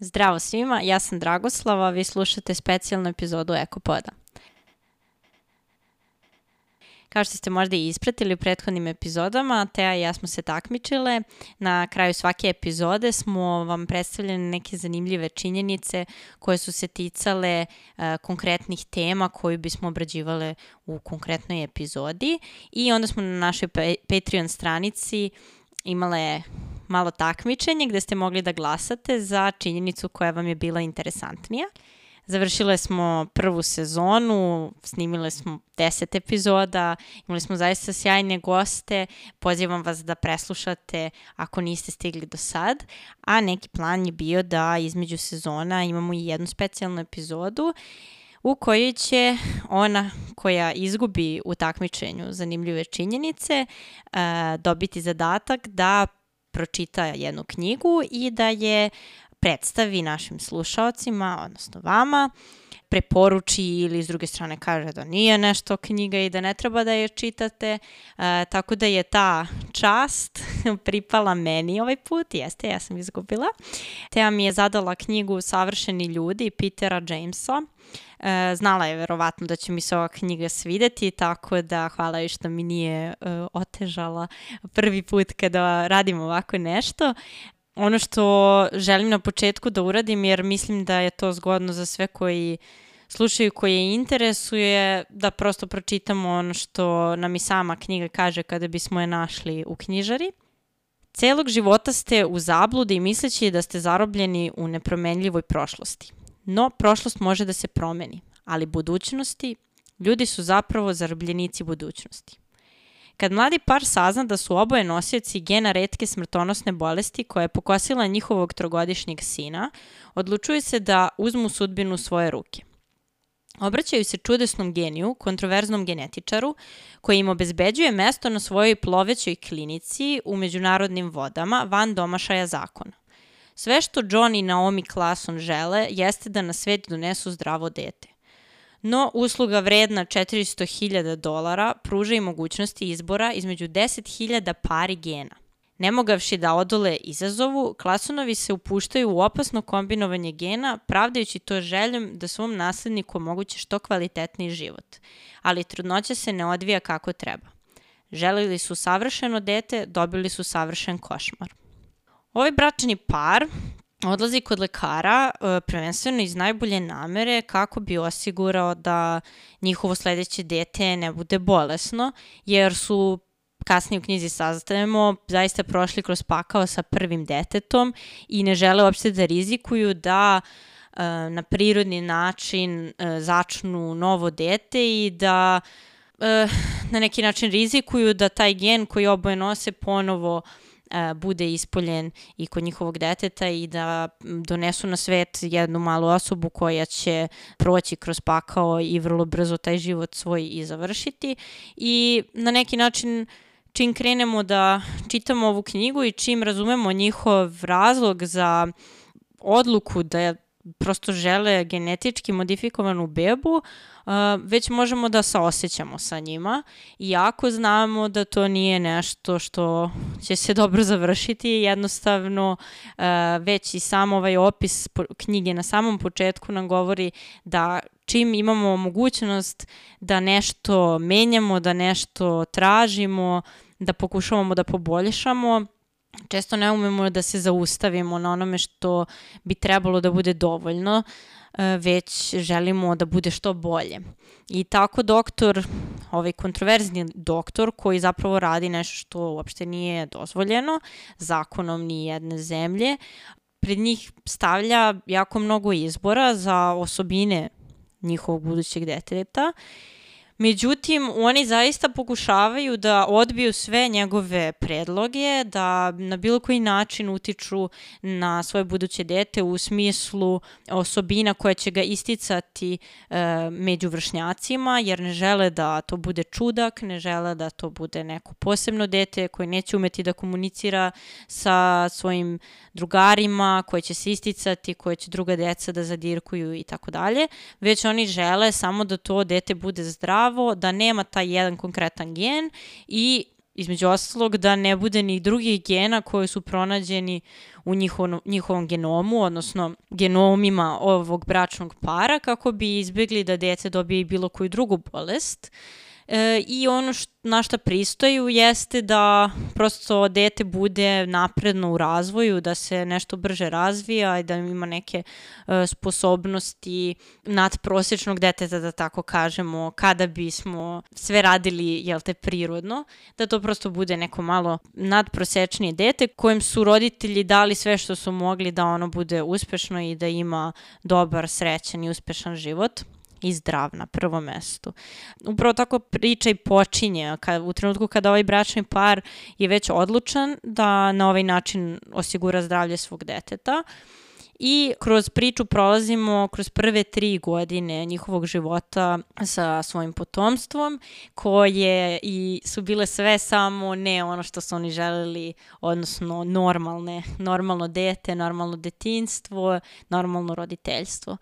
Zdravo svima, ja sam Dragoslava, vi slušate specijalnu epizodu Ekopoda. Kao što ste možda i ispratili u prethodnim epizodama, Teja i ja smo se takmičile. Na kraju svake epizode smo vam predstavljene neke zanimljive činjenice koje su se ticale uh, konkretnih tema koju bismo obrađivale u konkretnoj epizodi. I onda smo na našoj Patreon stranici imale malo takmičenje gde ste mogli da glasate za činjenicu koja vam je bila interesantnija. Završile smo prvu sezonu, snimile smo 10 epizoda, imali smo zaista sjajne goste, pozivam vas da preslušate ako niste stigli do sad, a neki plan je bio da između sezona imamo i jednu specijalnu epizodu u kojoj će ona koja izgubi u takmičenju zanimljive činjenice uh, dobiti zadatak da pročita jednu knjigu i da je predstavi našim slušaocima, odnosno vama, preporuči ili s druge strane kaže da nije nešto knjiga i da ne treba da je čitate, e, tako da je ta čast pripala meni ovaj put, jeste, ja sam izgubila. Teja mi je zadala knjigu Savršeni ljudi Petera Jamesa, E, znala je verovatno da će mi se ova knjiga svideti, tako da hvala joj što mi nije e, otežala prvi put kada radim ovako nešto. Ono što želim na početku da uradim, jer mislim da je to zgodno za sve koji slušaju koje interesuje, da prosto pročitamo ono što nam i sama knjiga kaže kada bismo je našli u knjižari. Celog života ste u zabludi misleći da ste zarobljeni u nepromenljivoj prošlosti. No, prošlost može da se promeni, ali budućnosti, ljudi su zapravo zarobljenici budućnosti. Kad mladi par sazna da su oboje nosioci gena redke smrtonosne bolesti koja je pokosila njihovog trogodišnjeg sina, odlučuju se da uzmu sudbinu u svoje ruke. Obraćaju se čudesnom geniju, kontroverznom genetičaru, koji im obezbeđuje mesto na svojoj plovećoj klinici u međunarodnim vodama van domašaja zakona. Sve što John i Naomi Clason žele jeste da na svet donesu zdravo dete. No, usluga vredna 400.000 dolara pruža i mogućnosti izbora između 10.000 pari gena. Nemogavši da odole izazovu, Klasonovi se upuštaju u opasno kombinovanje gena, pravdajući to željom da svom nasledniku omoguće što kvalitetniji život. Ali trudnoća se ne odvija kako treba. Želili su savršeno dete, dobili su savršen košmar. Ovaj bračni par odlazi kod lekara e, prvenstveno iz najbolje namere kako bi osigurao da njihovo sledeće dete ne bude bolesno, jer su kasnije u knjizi saznajemo, zaista prošli kroz pakao sa prvim detetom i ne žele uopšte da rizikuju da e, na prirodni način e, začnu novo dete i da na neki način rizikuju da taj gen koji oboje nose ponovo uh, bude ispoljen i kod njihovog deteta i da donesu na svet jednu malu osobu koja će proći kroz pakao i vrlo brzo taj život svoj i završiti. I na neki način čim krenemo da čitamo ovu knjigu i čim razumemo njihov razlog za odluku da prosto žele genetički modifikovanu bebu, uh, već možemo da saosećamo sa njima, iako znamo da to nije nešto što će se dobro završiti, jednostavno uh, već i sam ovaj opis knjige na samom početku nam govori da čim imamo mogućnost da nešto menjamo, da nešto tražimo, da pokušavamo da poboljšamo, često ne umemo da se zaustavimo na onome što bi trebalo da bude dovoljno, e, već želimo da bude što bolje. I tako doktor, ovaj kontroverzni doktor koji zapravo radi nešto što uopšte nije dozvoljeno zakonom ni jedne zemlje, pred njih stavlja jako mnogo izbora za osobine njihovog budućeg deteta Međutim, oni zaista pokušavaju da odbiju sve njegove predloge, da na bilo koji način utiču na svoje buduće dete u smislu osobina koja će ga isticati e, među vršnjacima, jer ne žele da to bude čudak, ne žele da to bude neko posebno dete koje neće umeti da komunicira sa svojim drugarima, koje će se isticati, koje će druga deca da zadirkuju i tako dalje, već oni žele samo da to dete bude zdravo pravo da nema taj jedan konkretan gen i između ostalog da ne bude ni drugih gena koji su pronađeni u njihovom, njihovom genomu, odnosno genomima ovog bračnog para kako bi izbjegli da dete dobije bilo koju drugu bolest. E, I ono št, na šta pristaju jeste da prosto dete bude napredno u razvoju, da se nešto brže razvija i da ima neke e, sposobnosti nadprosječnog deteta, da tako kažemo, kada bismo sve radili, jel te, prirodno, da to prosto bude neko malo nadprosečnije dete kojem su roditelji dali sve što su mogli da ono bude uspešno i da ima dobar, srećan i uspešan život i zdrav na prvom mestu. Upravo tako priča i počinje kad, u trenutku kada ovaj bračni par je već odlučan da na ovaj način osigura zdravlje svog deteta. I kroz priču prolazimo kroz prve tri godine njihovog života sa svojim potomstvom, koje i su bile sve samo ne ono što su oni želeli, odnosno normalne, normalno dete, normalno detinstvo, normalno roditeljstvo.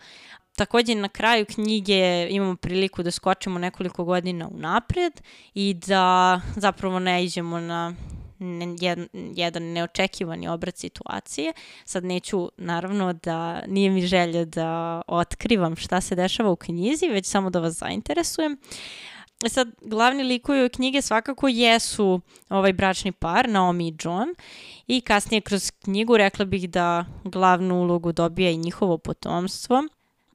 Takođe na kraju knjige imamo priliku da skočimo nekoliko godina unapred i da zapravo ne iđemo na jedan, neočekivani obrat situacije. Sad neću, naravno, da nije mi želja da otkrivam šta se dešava u knjizi, već samo da vas zainteresujem. E sad, glavni likovi knjige svakako jesu ovaj bračni par, Naomi i John, i kasnije kroz knjigu rekla bih da glavnu ulogu dobija i njihovo potomstvo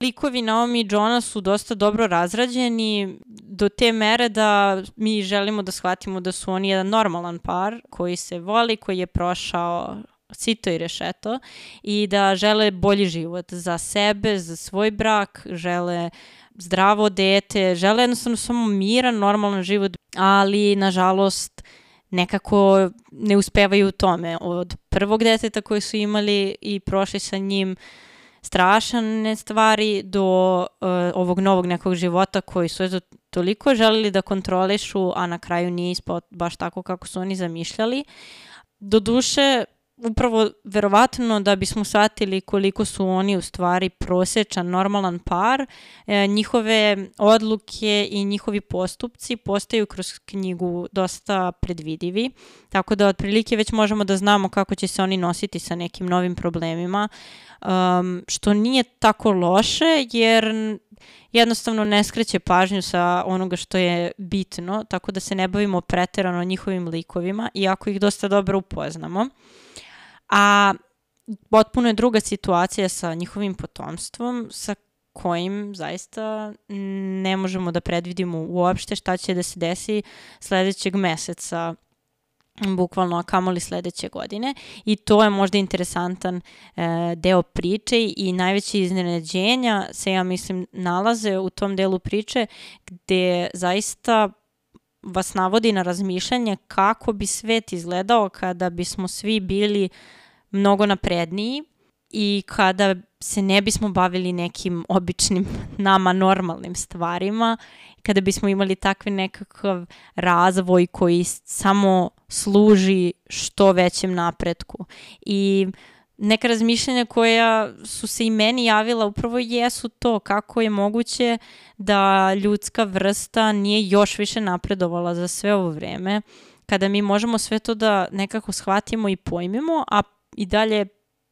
likovi Naomi i Johna su dosta dobro razrađeni do te mere da mi želimo da shvatimo da su oni jedan normalan par koji se voli, koji je prošao sito i rešeto i da žele bolji život za sebe, za svoj brak, žele zdravo dete, žele jednostavno samo miran, normalan život, ali nažalost nekako ne uspevaju u tome. Od prvog deteta koji su imali i prošli sa njim, strašane stvari do uh, ovog novog nekog života koji su eto toliko želeli da kontrolišu, a na kraju nije ispao baš tako kako su oni zamišljali. Do duše, upravo verovatno da bismo shvatili koliko su oni u stvari prosječan, normalan par, e, njihove odluke i njihovi postupci postaju kroz knjigu dosta predvidivi, tako da otprilike već možemo da znamo kako će se oni nositi sa nekim novim problemima, um, što nije tako loše jer jednostavno ne skreće pažnju sa onoga što je bitno, tako da se ne bavimo preterano njihovim likovima, iako ih dosta dobro upoznamo. A potpuno je druga situacija sa njihovim potomstvom, sa kojim zaista ne možemo da predvidimo uopšte šta će da se desi sledećeg meseca bukvalno a kamoli sledeće godine. I to je možda interesantan e, deo priče i najveće iznenađenja se ja mislim nalaze u tom delu priče gde zaista vas navodi na razmišljanje kako bi svet izgledao kada bismo svi bili mnogo napredniji i kada se ne bismo bavili nekim običnim nama normalnim stvarima, kada bismo imali takvi nekakav razvoj koji samo služi što većem napretku. I neka razmišljanja koja su se i meni javila upravo jesu to kako je moguće da ljudska vrsta nije još više napredovala za sve ovo vreme, kada mi možemo sve to da nekako shvatimo i pojmimo, a i dalje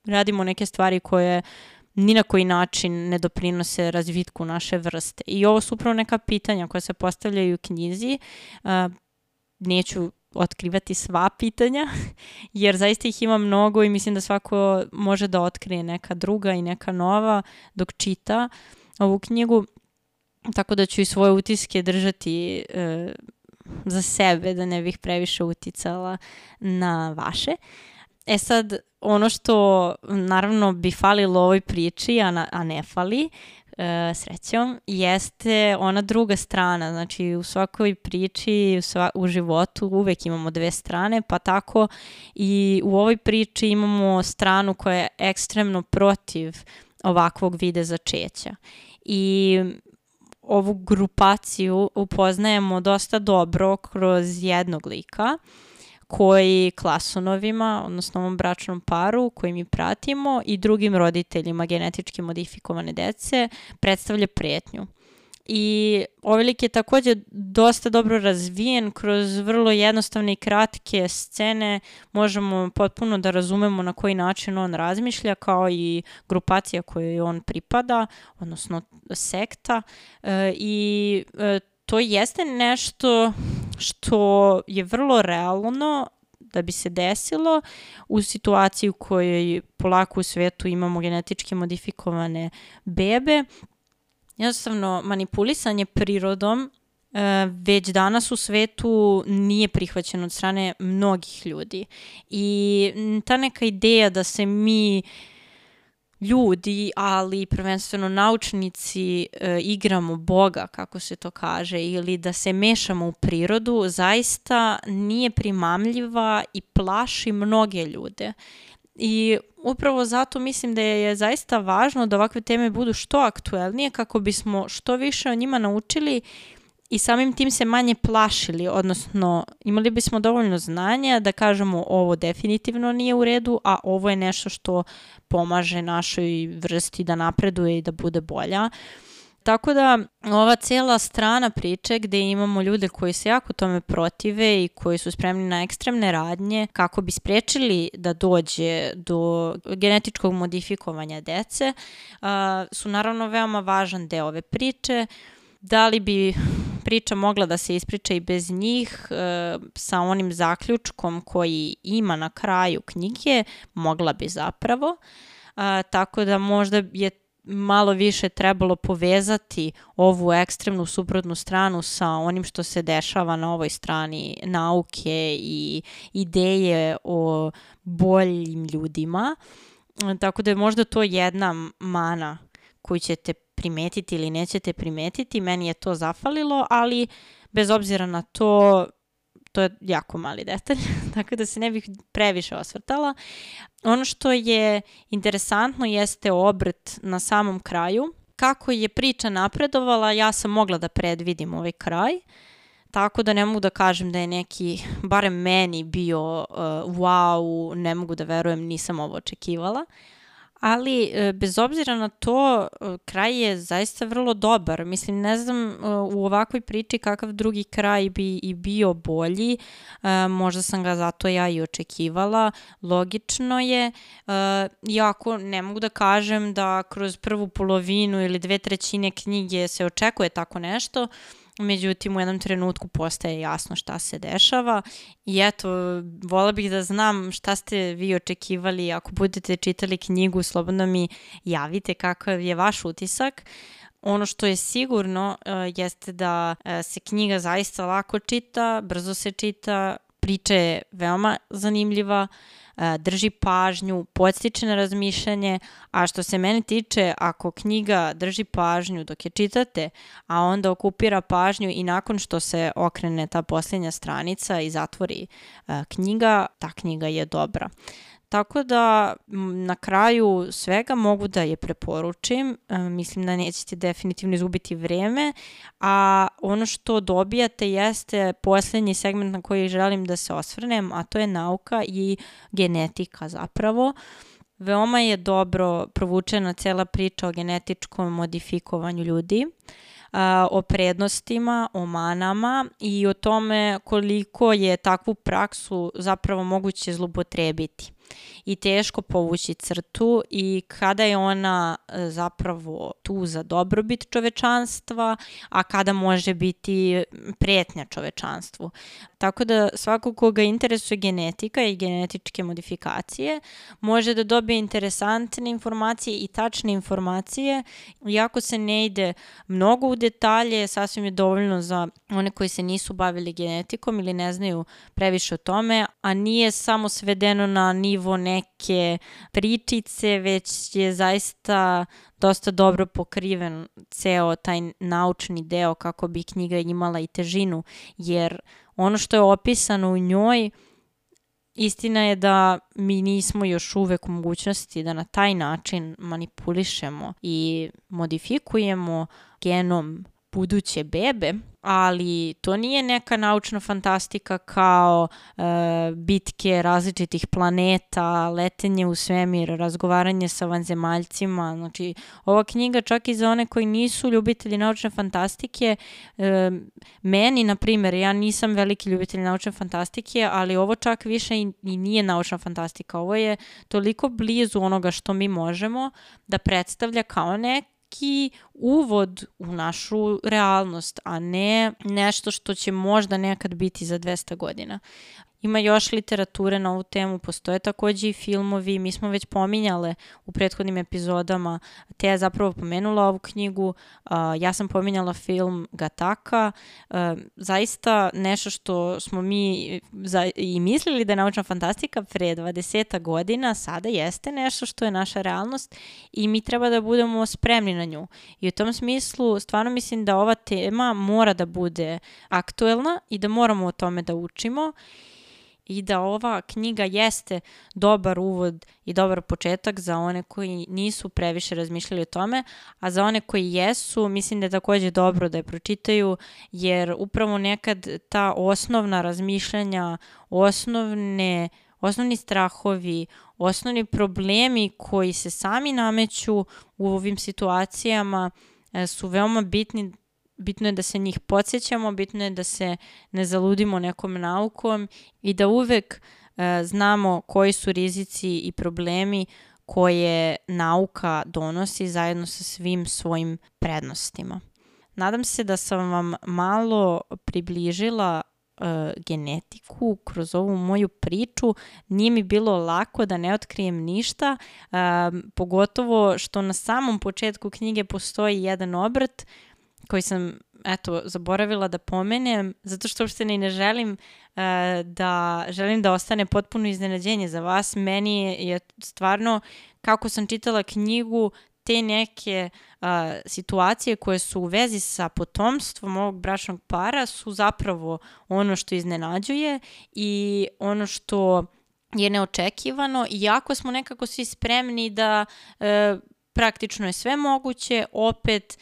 radimo neke stvari koje ni na koji način ne doprinose razvitku naše vrste. I ovo su upravo neka pitanja koja se postavljaju u knjizi. Neću otkrivati sva pitanja, jer zaista ih ima mnogo i mislim da svako može da otkrije neka druga i neka nova dok čita ovu knjigu. Tako da ću i svoje utiske držati uh, za sebe, da ne bih previše uticala na vaše. E sad, ono što naravno bi falilo ovoj priči, a, na, a ne fali, e, srećom, jeste ona druga strana. Znači u svakoj priči, u, sva, u životu uvek imamo dve strane, pa tako i u ovoj priči imamo stranu koja je ekstremno protiv ovakvog vide začeća. I ovu grupaciju upoznajemo dosta dobro kroz jednog lika, koji klasonovima, odnosno ovom bračnom paru koji mi pratimo i drugim roditeljima genetički modifikovane dece predstavlja pretnju. i ovaj lik je takođe dosta dobro razvijen kroz vrlo jednostavne i kratke scene možemo potpuno da razumemo na koji način on razmišlja kao i grupacija kojoj on pripada, odnosno sekta e, i e, to jeste nešto što je vrlo realno da bi se desilo u situaciji u kojoj polako u svetu imamo genetički modifikovane bebe. Jednostavno, manipulisanje prirodom e, već danas u svetu nije prihvaćeno od strane mnogih ljudi. I ta neka ideja da se mi uh, ljudi, ali prvenstveno naučnici e, igramo Boga, kako se to kaže, ili da se mešamo u prirodu, zaista nije primamljiva i plaši mnoge ljude. I upravo zato mislim da je zaista važno da ovakve teme budu što aktuelnije kako bismo što više o njima naučili i samim tim se manje plašili, odnosno imali bismo dovoljno znanja da kažemo ovo definitivno nije u redu, a ovo je nešto što pomaže našoj vrsti da napreduje i da bude bolja. Tako da ova cijela strana priče gde imamo ljude koji se jako tome protive i koji su spremni na ekstremne radnje kako bi sprečili da dođe do genetičkog modifikovanja dece su naravno veoma važan deo ove priče. Da li bi priča mogla da se ispriča i bez njih e, sa onim zaključkom koji ima na kraju knjige, mogla bi zapravo. E, tako da možda je malo više trebalo povezati ovu ekstremnu suprotnu stranu sa onim što se dešava na ovoj strani nauke i ideje o boljim ljudima. E, tako da je možda to jedna mana koju ćete primetiti ili nećete primetiti, meni je to zafalilo, ali bez obzira na to, to je jako mali detalj, tako da se ne bih previše osvrtala. Ono što je interesantno jeste obrt na samom kraju. Kako je priča napredovala, ja sam mogla da predvidim ovaj kraj, tako da ne mogu da kažem da je neki, barem meni, bio uh, wow, ne mogu da verujem, nisam ovo očekivala. Uh, ali e, bez obzira na to, e, kraj je zaista vrlo dobar. Mislim, ne znam e, u ovakvoj priči kakav drugi kraj bi i bio bolji, možda sam ga zato ja i očekivala, logično je, iako ne mogu da kažem da kroz prvu polovinu ili dve trećine knjige se očekuje tako nešto, Međutim, u jednom trenutku postaje jasno šta se dešava i eto, vola bih da znam šta ste vi očekivali. Ako budete čitali knjigu, slobodno mi javite kakav je vaš utisak. Ono što je sigurno uh, jeste da uh, se knjiga zaista lako čita, brzo se čita, priča je veoma zanimljiva, E, drži pažnju, podstiče na razmišljanje, a što se mene tiče, ako knjiga drži pažnju dok je čitate, a onda okupira pažnju i nakon što se okrene ta posljednja stranica i zatvori e, knjiga, ta knjiga je dobra. Tako da na kraju svega mogu da je preporučim, e, mislim da nećete definitivno izgubiti vreme, a ono što dobijate jeste poslednji segment na koji želim da se osvrnem, a to je nauka i genetika zapravo. Veoma je dobro provučena cela priča o genetičkom modifikovanju ljudi o prednostima, o manama i o tome koliko je takvu praksu zapravo moguće zlupotrebiti i teško povući crtu i kada je ona e, zapravo tu za dobrobit čovečanstva, a kada može biti pretnja čovečanstvu. Tako da svako koga interesuje genetika i genetičke modifikacije može da dobije interesantne informacije i tačne informacije. Iako se ne ide mnogo u detalje, sasvim je dovoljno za one koji se nisu bavili genetikom ili ne znaju previše o tome, a nije samo svedeno na nivo neke pričice, već je zaista dosta dobro pokriven ceo taj naučni deo kako bi knjiga imala i težinu, jer ono što je opisano u njoj, istina je da mi nismo još uvek u mogućnosti da na taj način manipulišemo i modifikujemo genom buduće bebe, ali to nije neka naučna fantastika kao e, bitke različitih planeta, letenje u svemir, razgovaranje sa vanzemaljcima. Znači, ova knjiga čak i za one koji nisu ljubitelji naučne fantastike, e, meni, na primjer, ja nisam veliki ljubitelj naučne fantastike, ali ovo čak više i, i nije naučna fantastika. Ovo je toliko blizu onoga što mi možemo da predstavlja kao nek neki uvod u našu realnost, a ne nešto što će možda nekad biti za 200 godina. Ima još literature na ovu temu, postoje takođe i filmovi, mi smo već pominjale u prethodnim epizodama, te je zapravo pomenula ovu knjigu, ja sam pominjala film Gataka, zaista nešto što smo mi i mislili da je naučna fantastika pre 20 godina, sada jeste nešto što je naša realnost i mi treba da budemo spremni na nju. I u tom smislu stvarno mislim da ova tema mora da bude aktuelna i da moramo o tome da učimo i da ova knjiga jeste dobar uvod i dobar početak za one koji nisu previše razmišljali o tome, a za one koji jesu, mislim da je takođe dobro da je pročitaju, jer upravo nekad ta osnovna razmišljanja, osnovne osnovni strahovi, osnovni problemi koji se sami nameću u ovim situacijama e, su veoma bitni bitno je da se njih podsjećamo, bitno je da se ne zaludimo nekom naukom i da uvek e, znamo koji su rizici i problemi koje nauka donosi zajedno sa svim svojim prednostima. Nadam se da sam vam malo približila uh, genetiku kroz ovu moju priču. Nije mi bilo lako da ne otkrijem ništa, uh, pogotovo što na samom početku knjige postoji jedan obrt koji sam eto, zaboravila da pomenem, zato što uopšte ne, želim uh, da, želim da ostane potpuno iznenađenje za vas. Meni je stvarno, kako sam čitala knjigu, te neke uh, situacije koje su u vezi sa potomstvom ovog bračnog para su zapravo ono što iznenađuje i ono što je neočekivano, iako smo nekako svi spremni da uh, praktično je sve moguće, opet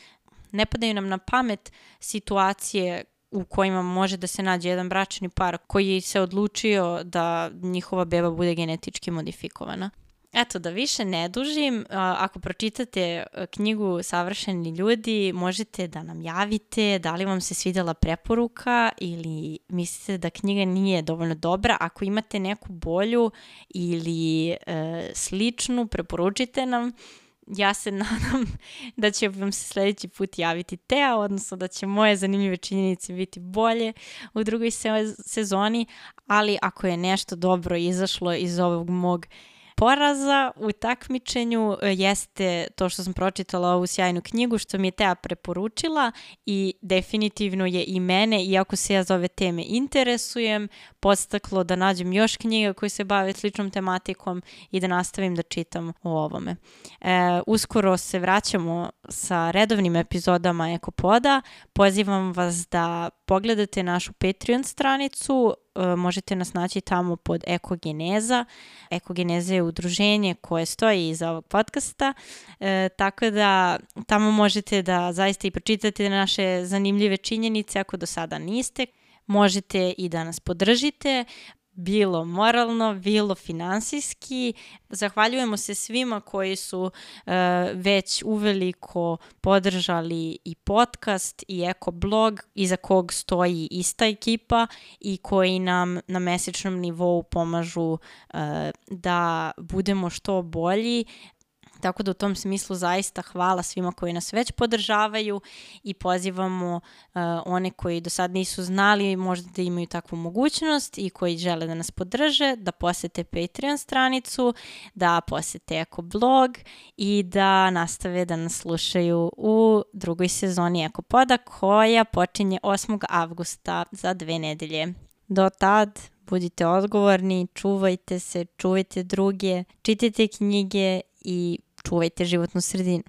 ne padaju nam na pamet situacije u kojima može da se nađe jedan bračni par koji se odlučio da njihova beba bude genetički modifikovana. Eto, da više ne dužim, ako pročitate e, knjigu Savršeni ljudi, možete da nam javite da li vam se svidela preporuka ili mislite da knjiga nije dovoljno dobra. Ako imate neku bolju ili e, sličnu, preporučite nam ja se nadam da će vam se sledeći put javiti Tea, odnosno da će moje zanimljive činjenice biti bolje u drugoj sezoni, ali ako je nešto dobro izašlo iz ovog mog poraza u takmičenju e, jeste to što sam pročitala ovu sjajnu knjigu što mi je Teja preporučila i definitivno je i mene, iako se ja za ove teme interesujem, podstaklo da nađem još knjiga koje se bave sličnom tematikom i da nastavim da čitam o ovome. E, uskoro se vraćamo sa redovnim epizodama Ekopoda. Pozivam vas da pogledate našu Patreon stranicu, možete nas naći tamo pod Ekogeneza. Ekogeneza je udruženje koje stoji iza ovog podcasta, e, tako da tamo možete da zaista i pročitate naše zanimljive činjenice ako do sada niste. Možete i da nas podržite bilo moralno, bilo finansijski. Zahvaljujemo se svima koji su uh, već uveliko podržali i podcast i eko blog iza kog stoji ista ekipa i koji nam na mesečnom nivou pomažu uh, da budemo što bolji, Tako da u tom smislu zaista hvala svima koji nas već podržavaju i pozivamo uh, one koji do sad nisu znali možda da imaju takvu mogućnost i koji žele da nas podrže, da posete Patreon stranicu, da posete Eko blog i da nastave da nas slušaju u drugoj sezoni Eko poda koja počinje 8. avgusta za dve nedelje. Do tad budite odgovorni, čuvajte se, čuvajte druge, čitajte knjige i Чувайте животно средина.